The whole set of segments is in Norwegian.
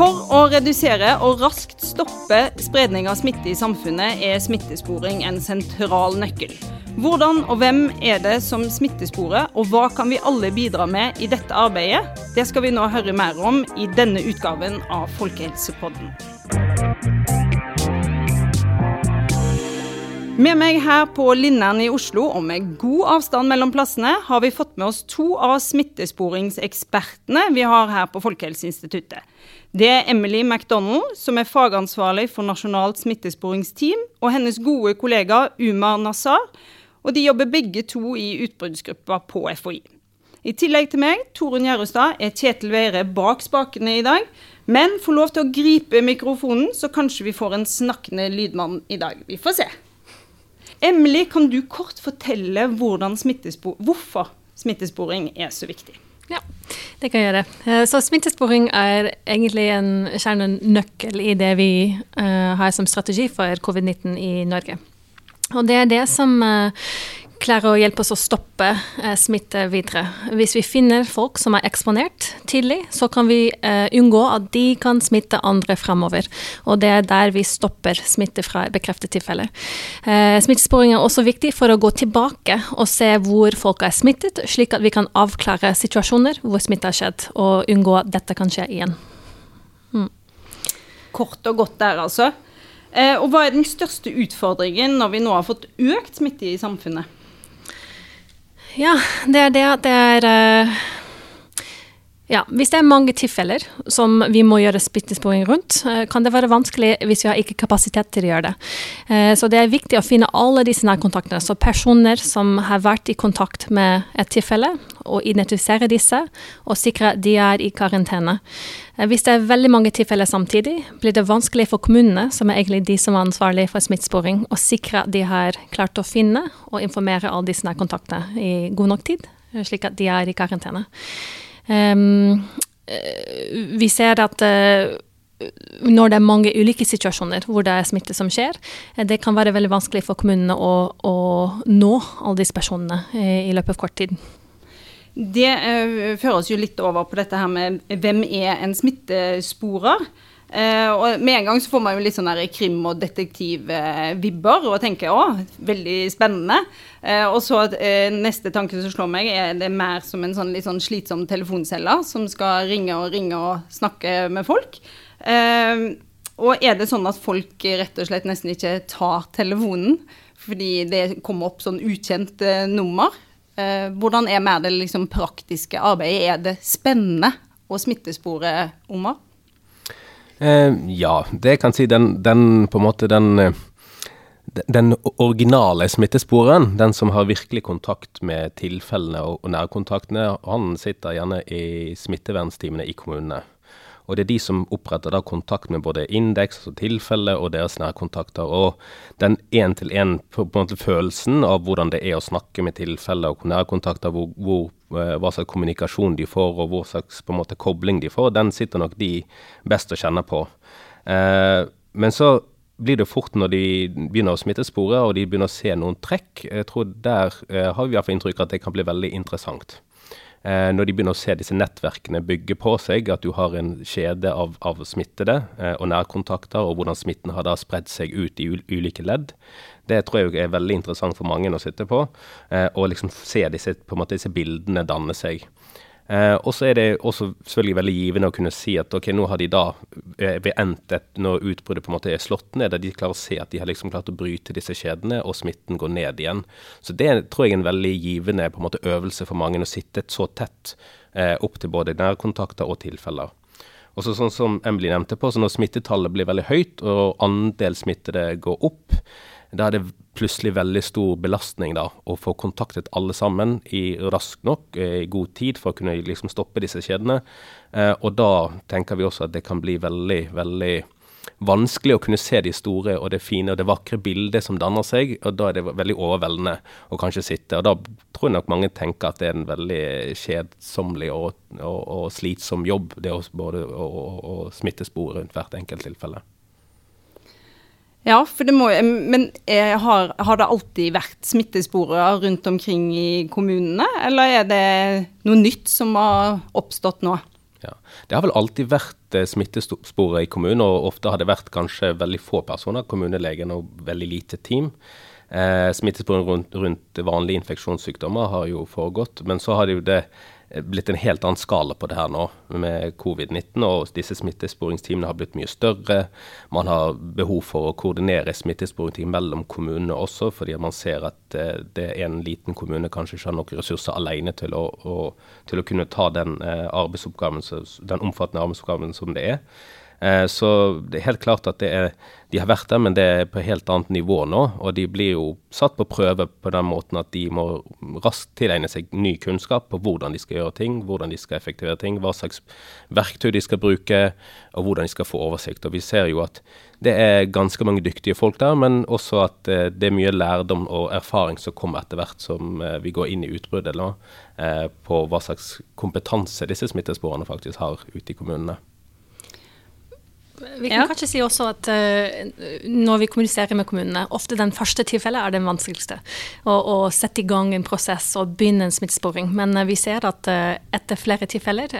For å redusere og raskt stoppe spredning av smitte i samfunnet, er smittesporing en sentral nøkkel. Hvordan og hvem er det som smittesporer, og hva kan vi alle bidra med i dette arbeidet? Det skal vi nå høre mer om i denne utgaven av Folkehelsepodden. Med meg her på Linneren i Oslo, og med god avstand mellom plassene, har vi fått med oss to av smittesporingsekspertene vi har her på Folkehelseinstituttet. Det er Emily McDonald, som er fagansvarlig for Nasjonalt smittesporingsteam, og hennes gode kollega Umar Nassar. Og de jobber begge to i utbruddsgruppa på FHI. I tillegg til meg, Torunn Gjerrestad, er Kjetil Veire bak spakene i dag. Men får lov til å gripe mikrofonen, så kanskje vi får en snakkende lydmann i dag. Vi får se. Emily, kan du kort fortelle smittespor hvorfor smittesporing er så viktig? Ja, det kan jeg gjøre. Eh, så smittesporing er egentlig en kjernenøkkel i det vi uh, har som strategi for covid-19 i Norge. Og det er det som uh, klarer å hjelpe oss å stoppe eh, smitte videre. Hvis vi finner folk som er eksponert tidlig, så kan vi eh, unngå at de kan smitte andre fremover. Og det er der vi stopper smitte fra bekreftet tilfelle. Eh, smittesporing er også viktig for å gå tilbake og se hvor folk er smittet, slik at vi kan avklare situasjoner hvor smitte har skjedd, og unngå at dette kan skje igjen. Mm. Kort og godt der, altså. Eh, og hva er den største utfordringen når vi nå har fått økt smitte i samfunnet? Ja, det er det at det er uh, ja, Hvis det er mange tilfeller som vi må gjøre smittesporing rundt, uh, kan det være vanskelig hvis vi har ikke kapasitet til å gjøre det. Uh, så det er viktig å finne alle disse nærkontaktene. Så personer som har vært i kontakt med et tilfelle, og identifisere disse, og sikre at de er i karantene. Eh, hvis det er veldig mange tilfeller samtidig, blir det vanskelig for kommunene, som er egentlig de som er ansvarlige for smittesporing, å sikre at de har klart å finne og informere alle disse nærkontaktene i god nok tid, eh, slik at de er i karantene. Um, vi ser at uh, når det er mange ulike situasjoner hvor det er smitte som skjer, det kan være veldig vanskelig for kommunene å, å nå alle disse personene i løpet av kort tid. Det uh, fører oss jo litt over på dette her med hvem er en smittesporer? Uh, og Med en gang så får man jo litt sånn krim- og detektivvibber uh, og tenker å, veldig spennende. Uh, og så neste tanke som slår meg, er det mer som en sånn litt sånn slitsom telefoncelle som skal ringe og ringe og snakke med folk. og er det sånn at folk rett og slett nesten ikke tar telefonen fordi det kommer opp sånn ukjent nummer? Hvordan er mer det liksom praktiske arbeidet? Er det spennende å smittespore Omar? Eh, ja, det kan si den, den på en måte den eh, den originale smittesporen, den som har virkelig kontakt med tilfellene og nærkontaktene, han sitter gjerne i smittevernsteamene i kommunene. Og det er de som oppretter da kontakt med både indeks, altså tilfelle, og deres nærkontakter. Og den én-til-én-følelsen av hvordan det er å snakke med tilfeller og nærkontakter, hvor, hvor, hva slags kommunikasjon de får, og hvor slags på en måte kobling de får, den sitter nok de best å kjenne på. Eh, men så blir det fort når de begynner å smittespore og de begynner å se noen trekk. Jeg tror Der eh, har vi i hvert fall inntrykk av at det kan bli veldig interessant eh, når de begynner å se disse nettverkene bygge på seg, at du har en kjede av, av smittede eh, og nærkontakter, og hvordan smitten har da spredd seg ut i ulike ledd. Det tror jeg er veldig interessant for mange å sitte på, eh, og liksom se disse, måte, disse bildene danne seg. Eh, og så er det også selvfølgelig veldig givende å kunne si at ok, nå har de da eh, ved endt et, når utbruddet på en måte er slått ned, der de klarer å se at de har liksom klart å bryte disse kjedene, og smitten går ned igjen. Så det tror jeg er en veldig givende på en måte øvelse for mange, å sitte så tett eh, opp til både nærkontakter og tilfeller. Og så sånn som Emily nevnte på, så Når smittetallet blir veldig høyt og andel smittede går opp, da er det plutselig veldig stor belastning da, å få kontaktet alle sammen i raskt nok, eh, i god tid, for å kunne liksom stoppe disse kjedene. Eh, og da tenker vi også at det kan bli veldig, veldig vanskelig å kunne se de store og det fine og det vakre bildet som danner seg, og da er det veldig overveldende å kanskje sitte. Og da tror jeg nok mange tenker at det er en veldig kjedsommelig og, og, og slitsom jobb, det å både å, å smittespore rundt hvert enkelt tilfelle. Ja, må Men eh, har, har, det alltid vært smittesporer rundt omkring i kommunene, eller er det noe nytt som har oppstått nå? Ja, Det har vel alltid vært smittesporer i kommunen, og ofte har det vært kanskje veldig få personer, kommunelegen og veldig lite team. Eh, Smittesporing rundt, rundt vanlige infeksjonssykdommer har jo foregått, men så har det jo det blitt en helt annen skala på det her nå med covid-19. og Disse smittesporingsteamene har blitt mye større. Man har behov for å koordinere smittesporingsteam mellom kommunene også, fordi man ser at eh, det er en liten kommune kanskje ikke har nok ressurser alene til å, å, til å kunne ta den, eh, arbeidsoppgaven, den omfattende arbeidsoppgaven som det er. Eh, så det er helt klart at er, de har vært der, men det er på helt annet nivå nå. Og de blir jo satt på prøve på den måten at de må raskt tilegne seg ny kunnskap på hvordan de skal gjøre ting, hvordan de skal effektivere ting, hva slags verktøy de skal bruke, og hvordan de skal få oversikt. Og vi ser jo at det er ganske mange dyktige folk der, men også at eh, det er mye lærdom og erfaring som kommer etter hvert som eh, vi går inn i utbruddet nå, på hva slags kompetanse disse smittesporene faktisk har ute i kommunene. Vi kan ja. kanskje si også at uh, når vi kommuniserer med kommunene, ofte den første tilfellet er det vanskeligste. Å, å sette i gang en prosess og begynne en smittesporing. Men uh, vi ser at uh, etter flere tilfeller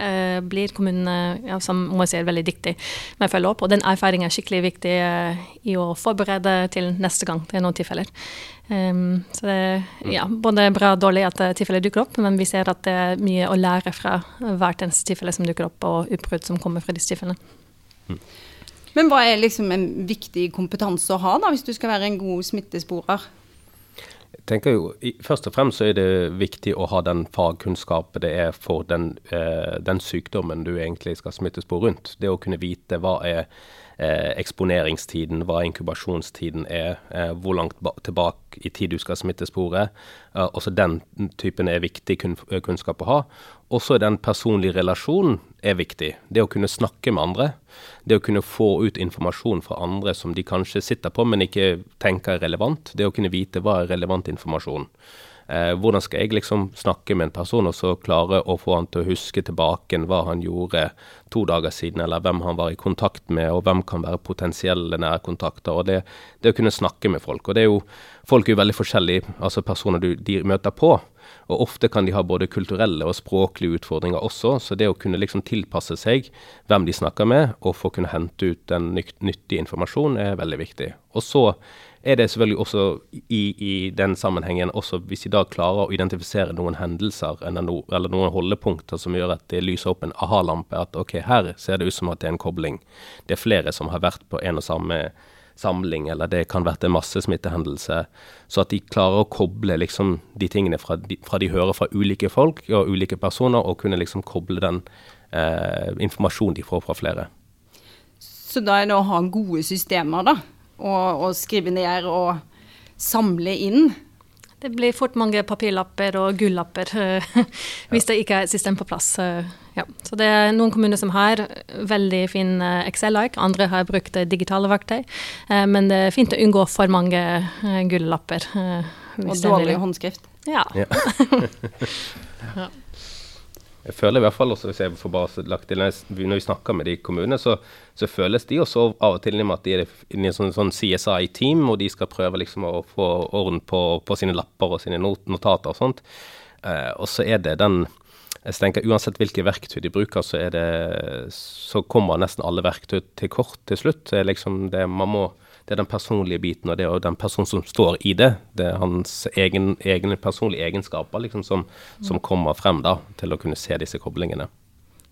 blir kommunene, ja, som må si, veldig dyktige med å følge opp. Og den erfaringen er skikkelig viktig i å forberede til neste gang det er noen tilfeller. Um, så det er ja, både bra og dårlig at tilfeller dukker opp, men vi ser at det er mye å lære fra hvert eneste tilfelle som dukker opp, og utbrudd som kommer fra disse tilfellene. Mm. Men hva er liksom en viktig kompetanse å ha da, hvis du skal være en god smittesporer? Jeg tenker jo, Først og fremst så er det viktig å ha den fagkunnskapen det er for den, eh, den sykdommen du egentlig skal smittespore rundt. Det å kunne vite hva er eh, eksponeringstiden, hva inkubasjonstiden er, eh, hvor langt tilbake i tid du skal smittespore. Eh, også den typen er viktig kun, kunnskap å ha. Også den personlige relasjonen er viktig. Det å kunne snakke med andre. Det å kunne få ut informasjon fra andre som de kanskje sitter på, men ikke tenker er relevant. Det å kunne vite hva er relevant informasjon. Eh, hvordan skal jeg liksom snakke med en person og så klare å få han til å huske tilbake hva han gjorde to dager siden, eller hvem han var i kontakt med, og hvem kan være potensielle nærkontakter. og det, det, å kunne snakke med folk. og det er jo, Folk er jo veldig forskjellige, altså personer du, de møter på. Og ofte kan de ha både kulturelle og språklige utfordringer også, så det å kunne liksom tilpasse seg hvem de snakker med, og få kunne hente ut den nyttige informasjonen, er veldig viktig. Og så er det selvfølgelig også i, i, den sammenhengen også hvis de da klarer å identifisere noen hendelser eller, no, eller noen holdepunkter som gjør at det lyser opp en aha-lampe, at ok, her ser det ut som at det er en kobling. Det er flere som har vært på en og samme samling, eller det kan vært en massesmittehendelse. Så at de klarer å koble liksom de tingene fra de, fra de, hører fra ulike folk og ulike personer, og kunne liksom koble den eh, informasjonen de får fra flere. Så da er det å ha gode systemer, da? og, skrive ned og samle inn. Det blir fort mange papirlapper og gullapper hvis det ikke er et system på plass. Uh, ja. Så det er noen kommuner som har veldig fin uh, Excel-ark, andre har brukt digitale verktøy. men det er fint å unngå for mange gullapper. og dårlig håndskrift. Ja. ja. Jeg føler i hvert fall også, hvis jeg får bare lagt til, Når vi snakker med de kommunene, så, så, føles de også av og til med at de er inne i sånn, sånn CSI-team, og de skal prøve liksom å få orden på, på sine lapper og sine not notater og sånt. Eh, og så er det den jeg tenker Uansett hvilke verktøy de bruker, så, det, så kommer nesten alle verktøy til kort til slutt. Det er liksom det man må det er den personlige biten, og det er jo den personen som står i det. Det er hans egen, egne personlige egenskaper liksom, som, som, kommer frem da, til å kunne se disse koblingene.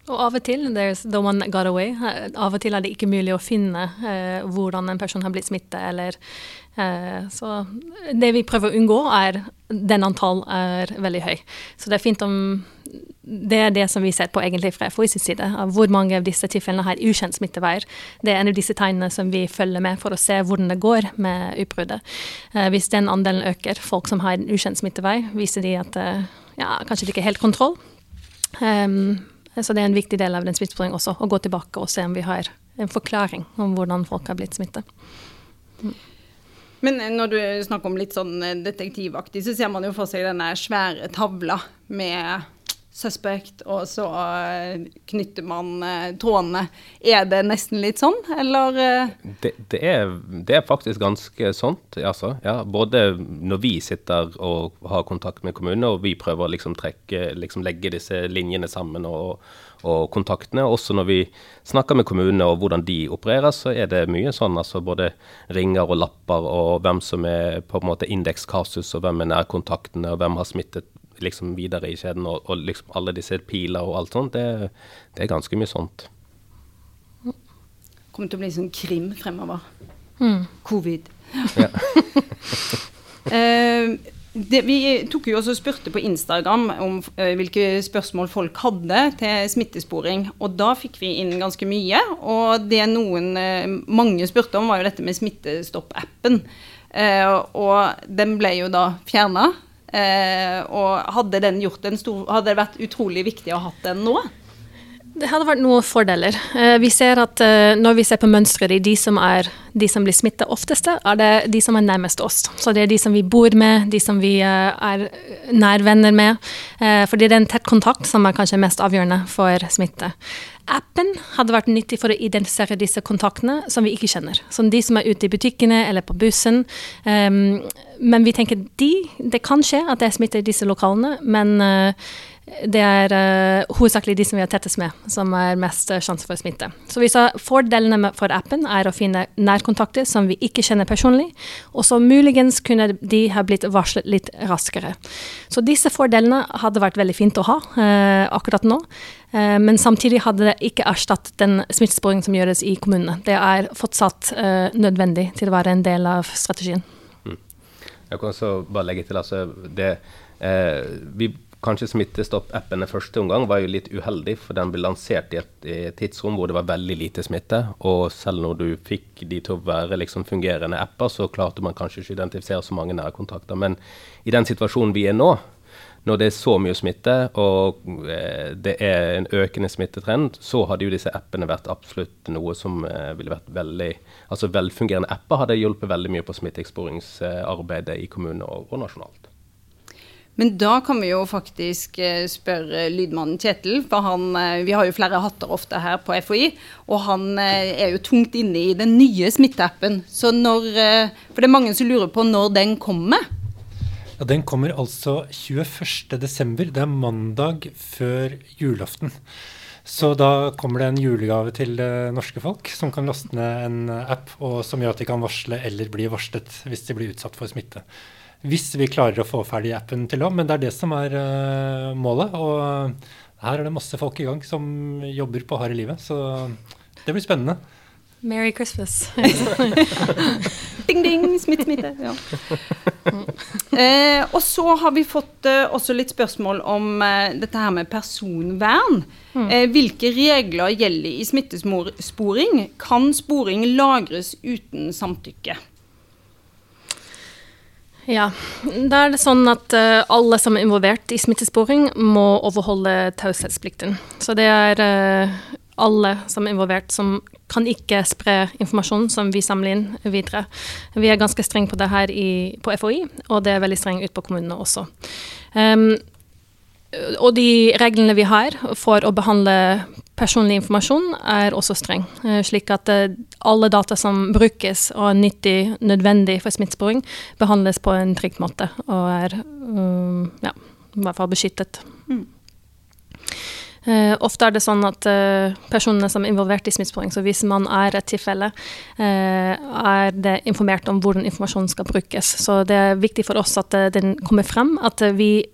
Og av og til the one got away. Av og til er det ikke mulig å finne eh, hvordan en person har blitt smittet, eh, Så det vi prøver å unngå, er den antall er veldig høy. Så det er fint om det er det som vi ser på egentlig fra FHI sin side, av hvor mange av disse tilfellene har ukjent smitteveier. Det er en av disse tegnene som vi følger med for å se hvordan det går med utbruddet. Eh, hvis den andelen øker, folk som har en ukjent smittevei, viser de at eh, ja, kanskje det ikke er helt kontroll. Um, så det er en viktig del av den smittesporingen også, å gå tilbake og se om vi har en forklaring om hvordan folk har blitt smittet. Mm. Men når du snakker om litt sånn detektivaktig, så ser man jo for seg denne svære tavla med suspect, og så uh, knytter man uh, trådene. Er det nesten litt sånn, eller? Uh? Det, det, er, det, er, faktisk ganske sånt, altså. Ja, både når vi sitter og har kontakt med kommunene, og vi prøver å liksom trekke, liksom legge disse linjene sammen og, og kontaktene. Også når vi snakker med kommunene og hvordan de opererer, så er det mye sånn. altså Både ringer og lapper og hvem som er på en måte indekskasus, og hvem er nærkontaktene, og hvem har smittet liksom videre i kjeden, og, og liksom alle disse piler og alt sånt, det, det, er ganske mye sånt. Kommer til å bli sånn krim fremover. Mm. Covid. Ja. uh, det, vi tok jo også spurte på Instagram om uh, hvilke spørsmål folk hadde til smittesporing. Og da fikk vi inn ganske mye. Og det noen uh, mange spurte om, var jo dette med Smittestopp-appen. Uh, og den ble jo da fjerna. Eh, og hadde stor Hadde det vært utrolig viktig å ha den nå? Det hadde vært noen fordeler. Eh, vi ser at eh, Når vi ser på mønsteret de som, er, de som blir smitta oftest, er det de som er nærmest oss. Så det er de som vi bor med, de som vi eh, er nærvenner med. Fordi det er en tett kontakt som er kanskje mest avgjørende for smitte. Appen hadde vært nyttig for å identifisere disse kontaktene som vi ikke kjenner. Som de som er ute i butikkene eller på bussen. Um, men vi tenker de, det kan skje at det er smitte i disse lokalene, men det er uh, hovedsakelig de som vi er tettest med, som er mest uh, sjanse for smitte. Så vi sa fordelene for appen er å finne nærkontakter som vi ikke kjenner personlig, og så muligens kunne de ha blitt varslet litt raskere. Så disse fordelene hadde vært veldig fint å ha uh, akkurat nå. Men samtidig hadde det ikke erstattet den smittesporingen som gjøres i kommunene. Det er fortsatt nødvendig til å være en del av strategien. Mm. Jeg kan også bare legge til altså det vi Kanskje Smittestopp-appene første omgang var jo litt uheldig, for den ble lansert i et, i tidsrom hvor det var veldig lite smitte. Og selv når du fikk de til å være liksom fungerende apper, så klarte man kanskje ikke å identifisere så mange nærkontakter. Men i den situasjonen vi er nå, når det er så mye smitte og eh, det er en økende smittetrend, så hadde jo disse appene vært absolutt noe som eh, ville vært veldig Altså velfungerende apper hadde hjulpet veldig mye på smitteeksporingsarbeidet i kommunene og nasjonalt. Men da kan vi jo faktisk eh, spørre lydmannen Kjetil, for han, eh, vi har jo flere hatter ofte her på FHI, og han eh, er jo tungt inne i den nye smitteappen. Så når, for det er mange som lurer på når den kommer? Ja, Den kommer altså 21.12. Det er mandag før julaften. Så da kommer det en julegave til norske folk som kan laste ned en app, og som gjør at de kan varsle eller bli varslet hvis de blir utsatt for smitte. Hvis vi klarer å få ferdig appen til òg, men det er det som er uh, målet. Og her er det masse folk i gang som jobber på harde livet, så det blir spennende. Merry Christmas. ding, ding, smitte, smitte. Ja. Eh, og så har vi fått eh, også litt spørsmål om eh, dette her med personvern. Mm. Eh, hvilke regler gjelder i smittesporing? Kan sporing lagres uten samtykke? Ja, da er det sånn at uh, alle som er involvert i smittesporing, må overholde taushetsplikten. Så det er uh, alle som er involvert, som kan ikke spre informasjon som vi samler inn videre. Vi er ganske strenge på det her i, på FHI, og det er veldig strengt ut på kommunene også. Um, og de reglene vi har for å behandle personlig informasjon, er også streng. Eh, slik at eh, alle data som brukes og er nyttig, nødvendig for smittesporing, behandles på en trygg måte og er ja, i hvert fall beskyttet. Mm. Uh, ofte er det sånn at uh, personene som er involvert i smittesporing, så hvis man er et tilfelle, uh, er det informert om hvordan informasjonen skal brukes. Så det er viktig for oss at den kommer frem, at vi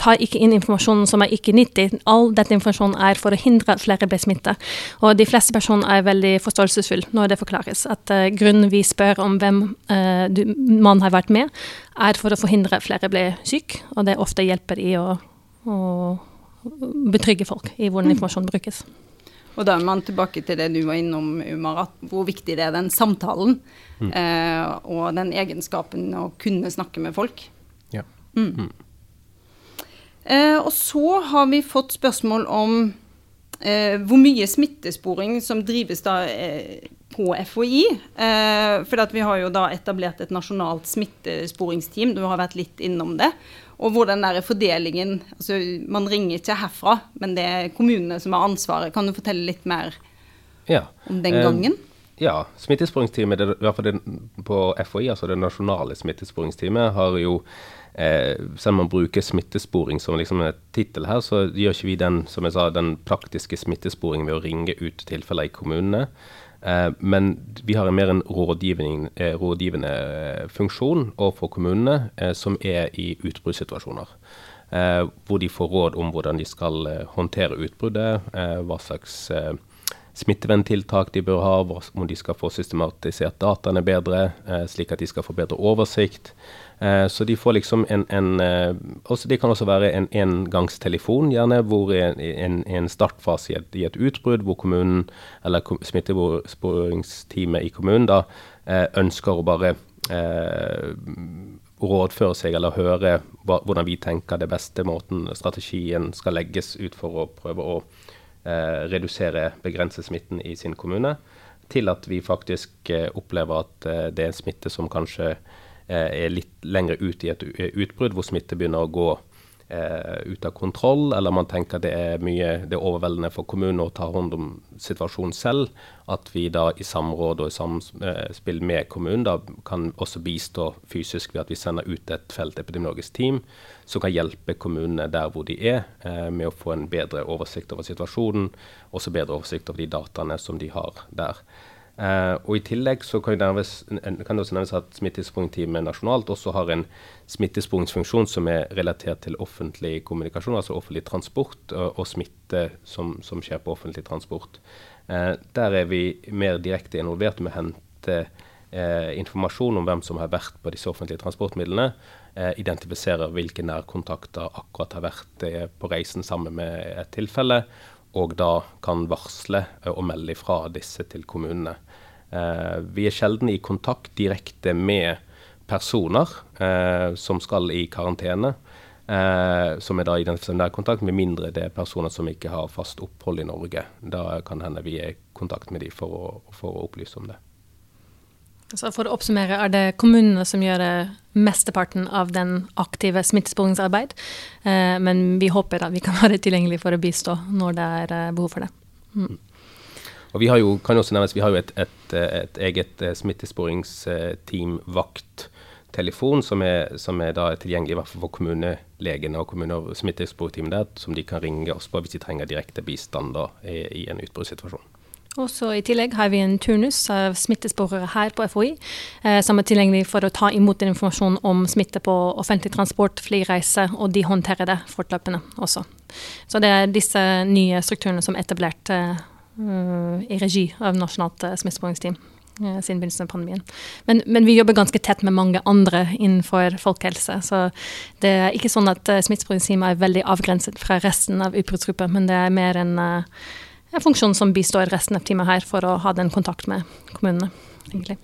tar ikke inn informasjonen som er ikke nyttig. All dette informasjonen er for å hindre at flere blir smittet. Og de fleste personer er veldig forståelsesfulle når det forklares. At uh, grunnen vi spør om hvem uh, du, man har vært med, er for å forhindre at flere blir syke. Og det ofte hjelper i å, å betrygge folk i hvordan mm. informasjonen brukes. Og da er man tilbake til det du var innom, Umar, at hvor viktig det er den samtalen. Mm. Uh, og den egenskapen å kunne snakke med folk. Ja. Mm. Eh, og så har vi fått spørsmål om eh, hvor mye smittesporing som drives da eh, på FHI. Eh, for vi har jo da etablert et nasjonalt smittesporingsteam, du har vært litt innom det. Og hvor den fordelingen altså Man ringer ikke herfra, men det er kommunene som har ansvaret. Kan du fortelle litt mer ja. om den gangen? Eh, ja, smittesporingsteamet i hvert fall på FHI, altså det nasjonale smittesporingsteamet, har jo eh, selv om man bruker smittesporing som liksom en tittel her, så gjør ikke vi den som jeg sa, den praktiske smittesporingen ved å ringe ut tilfeller i kommunene. Eh, men vi har en mer en eh, rådgivende eh, funksjon overfor kommunene eh, som er i utbruddssituasjoner. Eh, hvor de får råd om hvordan de skal håndtere utbruddet, hva slags smitteverntiltak de bør ha, om de skal få systematisert dataene bedre, slik at de skal få bedre oversikt. Eh, så de får liksom en, en eh, også, Det kan også være en engangstelefon, gjerne, hvor en, en, startfase i et, i et, utbrudd, hvor kommunen eller smittesporingsteamet i kommunen da eh, ønsker å bare eh, rådføre seg eller høre hva, hvordan vi tenker det beste måten strategien skal legges ut for å prøve å eh, redusere, begrense smitten i sin kommune, til at vi faktisk eh, opplever at det er smitte som kanskje Eh, er litt lenger ut i et utbrudd, hvor smitte begynner å gå eh, ut av kontroll, eller man tenker det er mye det er overveldende for kommunen å ta hånd om situasjonen selv, at vi da i samråd og i samspill med kommunen da kan også bistå fysisk ved at vi sender ut et feltepidemiologisk team som kan hjelpe kommunene der hvor de er, eh, med å få en bedre oversikt over situasjonen, også bedre oversikt over de dataene som de har der. Uh, og I tillegg så kan, det også nevnes at Smittesporingteamet nasjonalt også har en smittesporingsfunksjon som er relatert til offentlig kommunikasjon, altså offentlig transport og, og smitte som, som, skjer på offentlig transport. Uh, der er vi mer direkte involvert med å hente uh, informasjon om hvem som har vært på disse offentlige transportmidlene. identifisere hvilke nærkontakter akkurat har vært på reisen sammen med et tilfelle og da kan varsle og melde ifra disse til kommunene. Eh, vi er sjelden i kontakt direkte med personer eh, som skal i karantene. Eh, som er da identifisert nærkontakt, med mindre det er personer som ikke har fast opphold i Norge. Da kan hende vi er i kontakt med dem for å, for å opplyse om det. Så for å oppsummere, er det kommunene som gjør mesteparten av den aktive smittesporingsarbeid. Eh, men vi håper at vi kan være tilgjengelige for å bistå når det er eh, behov for det. Mm. Og Vi har jo kan også nevnes, vi har jo et, et, et eget eh, smittesporingsteam, vakttelefon, som er, som er tilgjengelig for kommunelegene og kommune- og der, som de kan ringe oss på hvis de trenger direkte bistand da, i, i en utbruddssituasjon. Og så I tillegg har vi en turnus av smittesporere her på FHI, eh, som er tilgjengelig for å ta imot informasjon om smitte på offentlig transport, flyreiser, og de håndterer det fortløpende også. Så det er disse nye strukturene som er etablert eh, i regi av Nasjonalt eh, smittesporingsteam uh, siden begynnelsen av pandemien. Men, men, vi jobber ganske tett med mange andre innenfor folkehelse. Så det er ikke sånn at eh, smittesporingsteamet er veldig avgrenset fra resten av utbruddsgruppa, men det er mer en uh, en funksjon som bistår resten av teamet her for å ha den kontakt med kommunene. egentlig.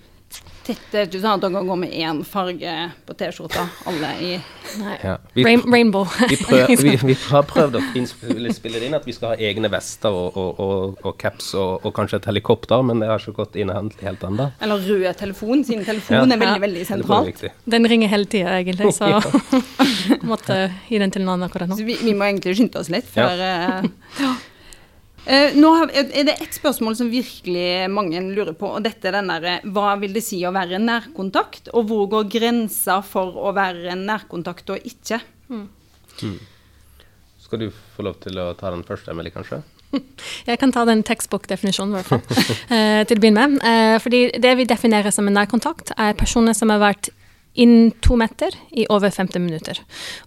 Dette er ikke sånn at dere går med én farge på T-skjorta, alle i ja, Rain Rainbow. vi, prøv, vi, vi, har prøvd å spille det inn at vi skal ha egne vester og, og, og, og caps og, kanskje et helikopter, men det har ikke gått inn helt ennå. Eller rød telefon, siden telefon ja. er veldig veldig sentralt. Den ringer hele tida, egentlig, så måtte gi den til en annen akkurat nå. Så vi, vi må egentlig skynde oss litt før ja. Uh, Eh, nå er det ett spørsmål som virkelig mange lurer på, og dette er den derre Hva vil det si å være nærkontakt, og hvor går grensa for å være nærkontakt og ikke? Mm. Mm. Skal du få lov til å ta den først, Emily, kanskje? Jeg kan ta den tekstbokdefinisjonen, i hvert fall, eh, til å begynne med. Eh, fordi det vi definerer som en nærkontakt, er personer som har vært innen to meter i over 50 minutter.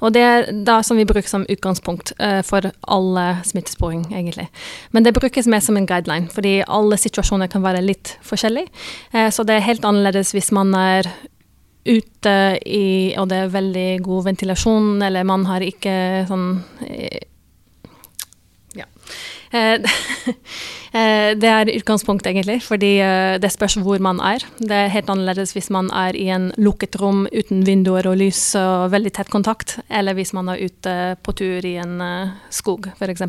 Og det er da som vi bruker som utgangspunkt uh, for alle smittesporing, egentlig. Men det brukes mer som en guideline, fordi alle situasjoner kan være litt forskjellige. Uh, så det er helt annerledes hvis man er ute i Og det er veldig god ventilasjon, eller man har ikke sånn uh, ja. Eh, eh, det er utgangspunkt, egentlig, fordi eh, det spørs hvor man er. Det er helt annerledes hvis man er i en lukket rom uten vinduer og lys og veldig tett kontakt, eller hvis man er ute på tur i en skog, f.eks.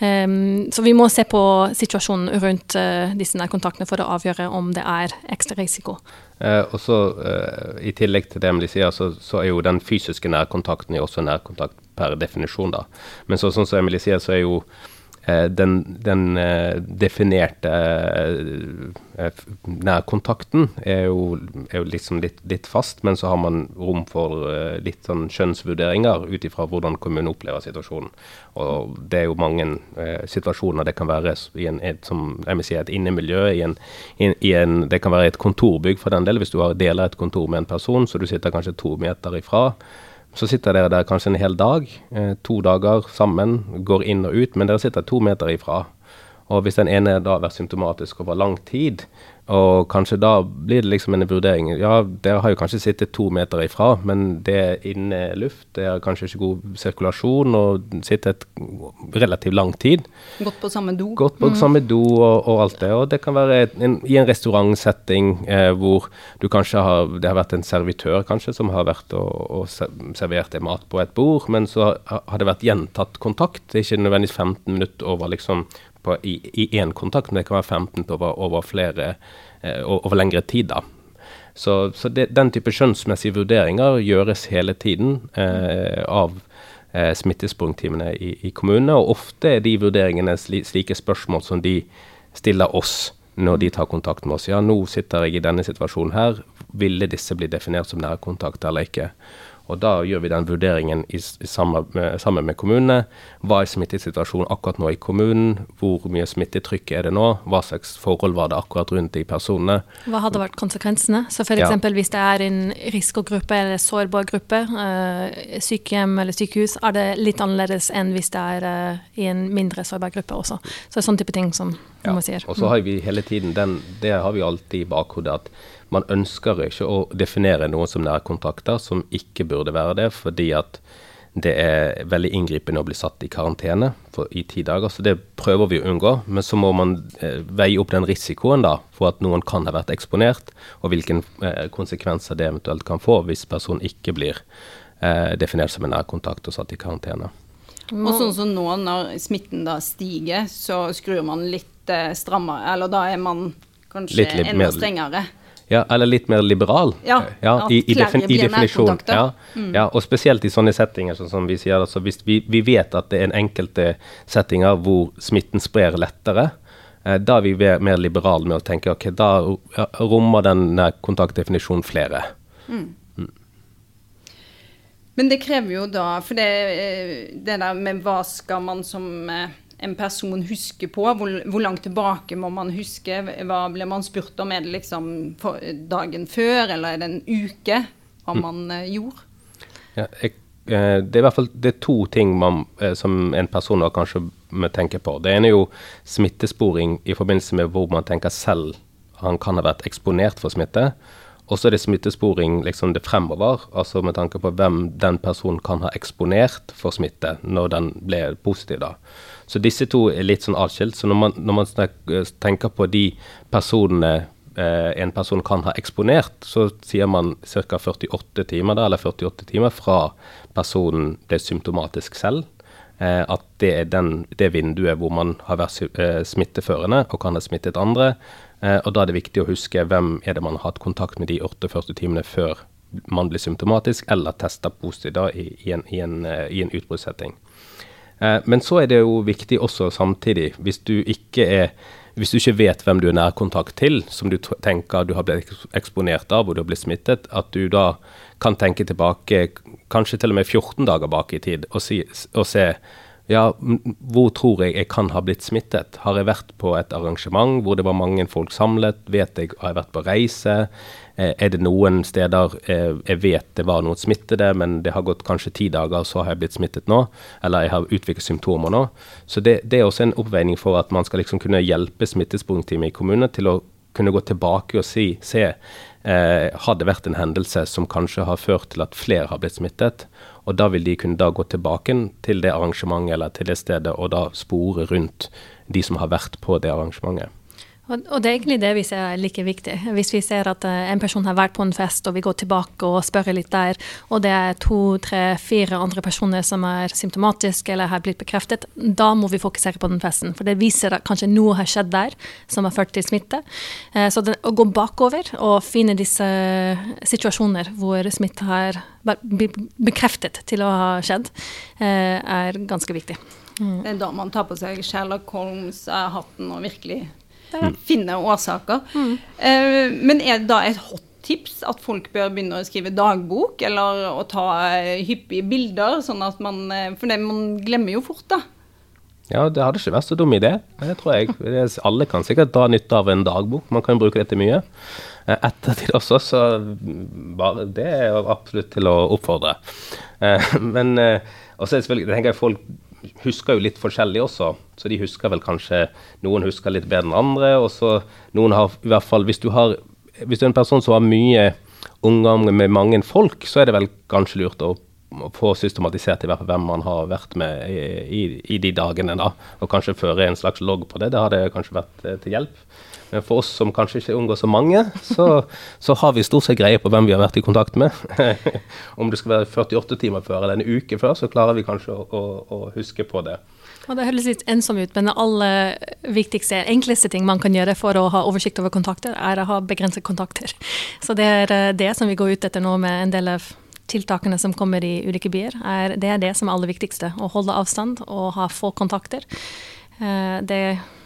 Um, så vi må se på situasjonen rundt disse nærkontaktene for å avgjøre om det er ekstra risiko. Eh, og så eh, I tillegg til det Emilie sier, så, så, er jo den fysiske nærkontakten også nærkontakt per definisjon. da. Men så, sånn som Emilie sier, så er jo den, den eh, definerte eh, nærkontakten er jo, er jo liksom litt, litt, fast, men så har man rom for litt sånn skjønnsvurderinger ut ifra hvordan kommunen opplever situasjonen. Og det er jo mange eh, situasjoner det kan være i en, et, som si, et innemiljø. I en, i en, det kan være et kontorbygg for den del, hvis du har deler et kontor med en person, så du sitter kanskje to meter ifra. Så sitter dere der kanskje en hel dag, eh, to dager sammen, går inn og ut, men dere sitter to meter ifra. Og hvis den ene da har vært symptomatisk over lang tid, og kanskje da blir det liksom en vurdering Ja, dere har jo kanskje sittet to meter ifra, men det er inne luft, det er kanskje ikke god sirkulasjon, og sittet relativt lang tid. Gått på samme do. Gått på mm. samme do og, og, alt det. Og det kan være en, i en restaurantsetting eh, hvor du kanskje har Det har vært en servitør kanskje som har vært og, og servert deg mat på et bord, men så har det vært gjentatt kontakt. Det er ikke nødvendigvis 15 minutter over liksom på, i én kontakt, men det kan være 15 over, over, flere, eh, over lengre tid. da. Så, så det, den type skjønnsmessige vurderinger gjøres hele tiden eh, av eh, smittesprungteamene i, i, kommunene. Og ofte er de vurderingene sli, slike spørsmål som de stiller oss når de tar kontakt med oss. Ja, nå sitter jeg i denne situasjonen her. Ville disse bli definert som nærkontakt eller ikke? Og da gjør vi den vurderingen i, i sammen, med, sammen, med, kommunene. Hva er smittesituasjonen akkurat nå i kommunen? Hvor mye smittetrykk er det nå? Hva slags forhold var det akkurat rundt de personene? Hva hadde vært konsekvensene? Så f.eks. Ja. hvis det er en risikogruppe eller sårbar gruppe, øh, sykehjem eller sykehus, er det litt annerledes enn hvis det er øh, i en mindre sårbar gruppe også. Så det er sånne type ting som ja. man sier. Og så har vi hele tiden den, det har vi alltid i bakhodet at man ønsker ikke å definere noen som nærkontakter som ikke burde være det, fordi at det er veldig inngripende å bli satt i karantene for, i ti dager. Så det prøver vi å unngå. Men så må man eh, veie opp den risikoen da, for at noen kan ha vært eksponert, og hvilke eh, konsekvenser det eventuelt kan få hvis personen ikke blir eh, definert som en nærkontakt og satt i karantene. Og sånn som nå, når smitten da stiger, så skrur man litt eh, strammere, eller da er man kanskje enda strengere. Ja, eller litt mer liberal. Ja, ja i, i, defin, i definisjon. Ja, mm. ja, og spesielt i sånne settinger, sånn som vi sier. Altså hvis vi, vi, vet at det er en enkelte settinger hvor smitten sprer lettere, eh, da er vi mer liberale med å tenke ok, da rommer den kontaktdefinisjonen flere. Mm. Mm. Men det krever jo da For det, eh, det der med hva skal man som eh, en person husker på? Hvor, hvor, langt tilbake må man huske? Hva ble man spurt om? Er det liksom dagen før, eller er det en uke hva mm. man mm. gjorde? Ja, jeg, uh, det er i hvert fall det er to ting man, uh, som en person kanskje må tenke på. Det ene er jo smittesporing i forbindelse med hvor man tenker selv han kan ha vært eksponert for smitte. Og så er det smittesporing liksom det fremover, altså med tanke på hvem den personen kan ha eksponert for smitte når den ble positiv. da. Så disse to er litt sånn atskilt. Så når man, når man eh, tenker på de personene eh, en person kan ha eksponert, så sier man ca. 48 timer, da, eller 48 timer fra personen ble symptomatisk selv. Eh, at det er den, det vinduet hvor man har vært smitteførende og kan ha smittet andre. Og da er det viktig å huske hvem er det man har hatt kontakt med de 48 timene før man blir symptomatisk, eller tester positivt i, i, en, i, en, en utbruddssetting. Eh, men så er det jo viktig også samtidig, hvis du ikke er hvis du ikke vet hvem du er nærkontakt til, som du tenker du har blitt eksponert av, hvor du har blitt smittet, at du da kan tenke tilbake kanskje til og med 14 dager bak i tid og, si, og se ja, hvor tror jeg jeg kan ha blitt smittet? Har jeg vært på et arrangement hvor det var mange folk samlet? Vet jeg, Har jeg vært på reise? Eh, er det noen steder eh, jeg vet det var noen smittede, men det har gått kanskje ti dager, så har jeg blitt smittet nå? Eller jeg har utviklet symptomer nå? Så det, det er også en oppveining for at man skal liksom kunne hjelpe smittesporingsteamet i kommunene til å kunne gå tilbake og si, se eh, har det vært en hendelse som kanskje har ført til at flere har blitt smittet. Og da vil de kunne da gå tilbake til det arrangementet eller til det stedet og da spore rundt de som har vært på det arrangementet. Og, det er egentlig det vi ser er like viktig. Hvis vi ser at uh, en person har vært på en fest, og vi går tilbake og spør litt der, og det er to, tre, fire andre personer som er symptomatiske eller har blitt bekreftet, da må vi fokusere på den festen. For det viser at kanskje noe har skjedd der som har ført til smitte. Uh, så det, å gå bakover og finne disse situasjoner hvor smitte har blitt bekreftet til å ha skjedd, uh, er ganske viktig. Mm. Det er da man tar på seg Sherlock Holmes-hatten og virkelig mm. finne årsaker. Mm. Uh, men er det da et hot tips at folk bør begynne å skrive dagbok, eller å ta uh, hyppige bilder, sånn at man uh, For det, man glemmer jo fort, da. Ja, det hadde ikke vært så dum idé, det tror jeg. Alle kan sikkert dra nytte av en dagbok. Man kan bruke det til mye. Ettertid også, så bare det er absolutt til å oppfordre. Men også selvfølgelig, tenker jeg folk husker jo litt forskjellig også. Så de husker vel kanskje Noen husker litt bedre enn andre. Og så noen har i hvert fall Hvis du, har, hvis du er en person som har mye omgang med mange folk, så er det vel kanskje lurt å, få systematisert i hvert fall hvem man har vært med i, i, i de dagene. da, Og kanskje føre en slags logg på det. Det hadde kanskje vært eh, til hjelp. Men for oss som kanskje ikke unngår så mange, så, så, har vi stort sett greie på hvem vi har vært i kontakt med. Om det skal være 48 timer før eller en uke før, så klarer vi kanskje å, å, å huske på det. Og Det høres litt ensom ut, men det aller viktigste, enkleste ting man kan gjøre for å ha oversikt over kontakter, er å ha begrenset kontakter. Så det er eh, det som vi går ut etter nå med en del av tiltakene som kommer i ulike byer. Er, det er det som er aller viktigste. Å holde avstand og ha få kontakter. Eh, det Eh,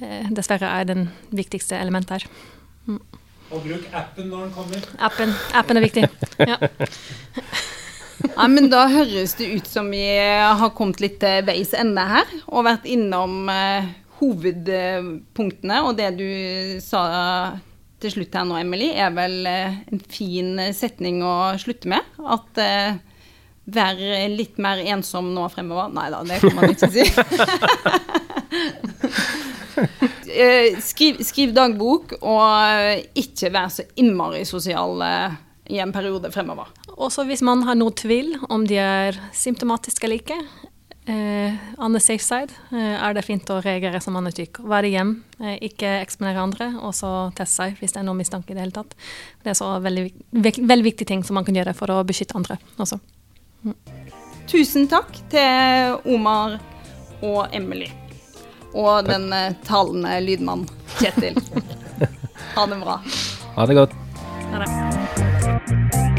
dessverre er den viktigste elementet her. Mm. Og bruk appen når den kommer. Appen, appen er viktig. ja. ja, men Da høres det ut som vi har kommet litt til veis ende her, og vært innom eh, hovedpunktene. Og det du sa til slutt her nå, Emily, er vel eh, en fin setning å slutte med. At eh, være litt mer ensom nå fremover. Nei da, det kan man ikke si. Eh, skriv, skriv, dagbok, og ikke vær så innmari sosial eh, i en periode fremover. Også hvis man har noe tvil om de er symptomatiske eller ikke. Eh, on the safe side eh, er det fint å reagere som man er syk. Være hjem, eh, ikke eksponere andre, og så teste seg hvis det er noe mistanke i det hele tatt. Det er så veldig, veldig viktige ting som man kan gjøre for å beskytte andre også. Mm. Tusen takk til Omar og Emily og den uh, talende lydmann Kjetil. Ha det bra. Ha det godt. Ha det.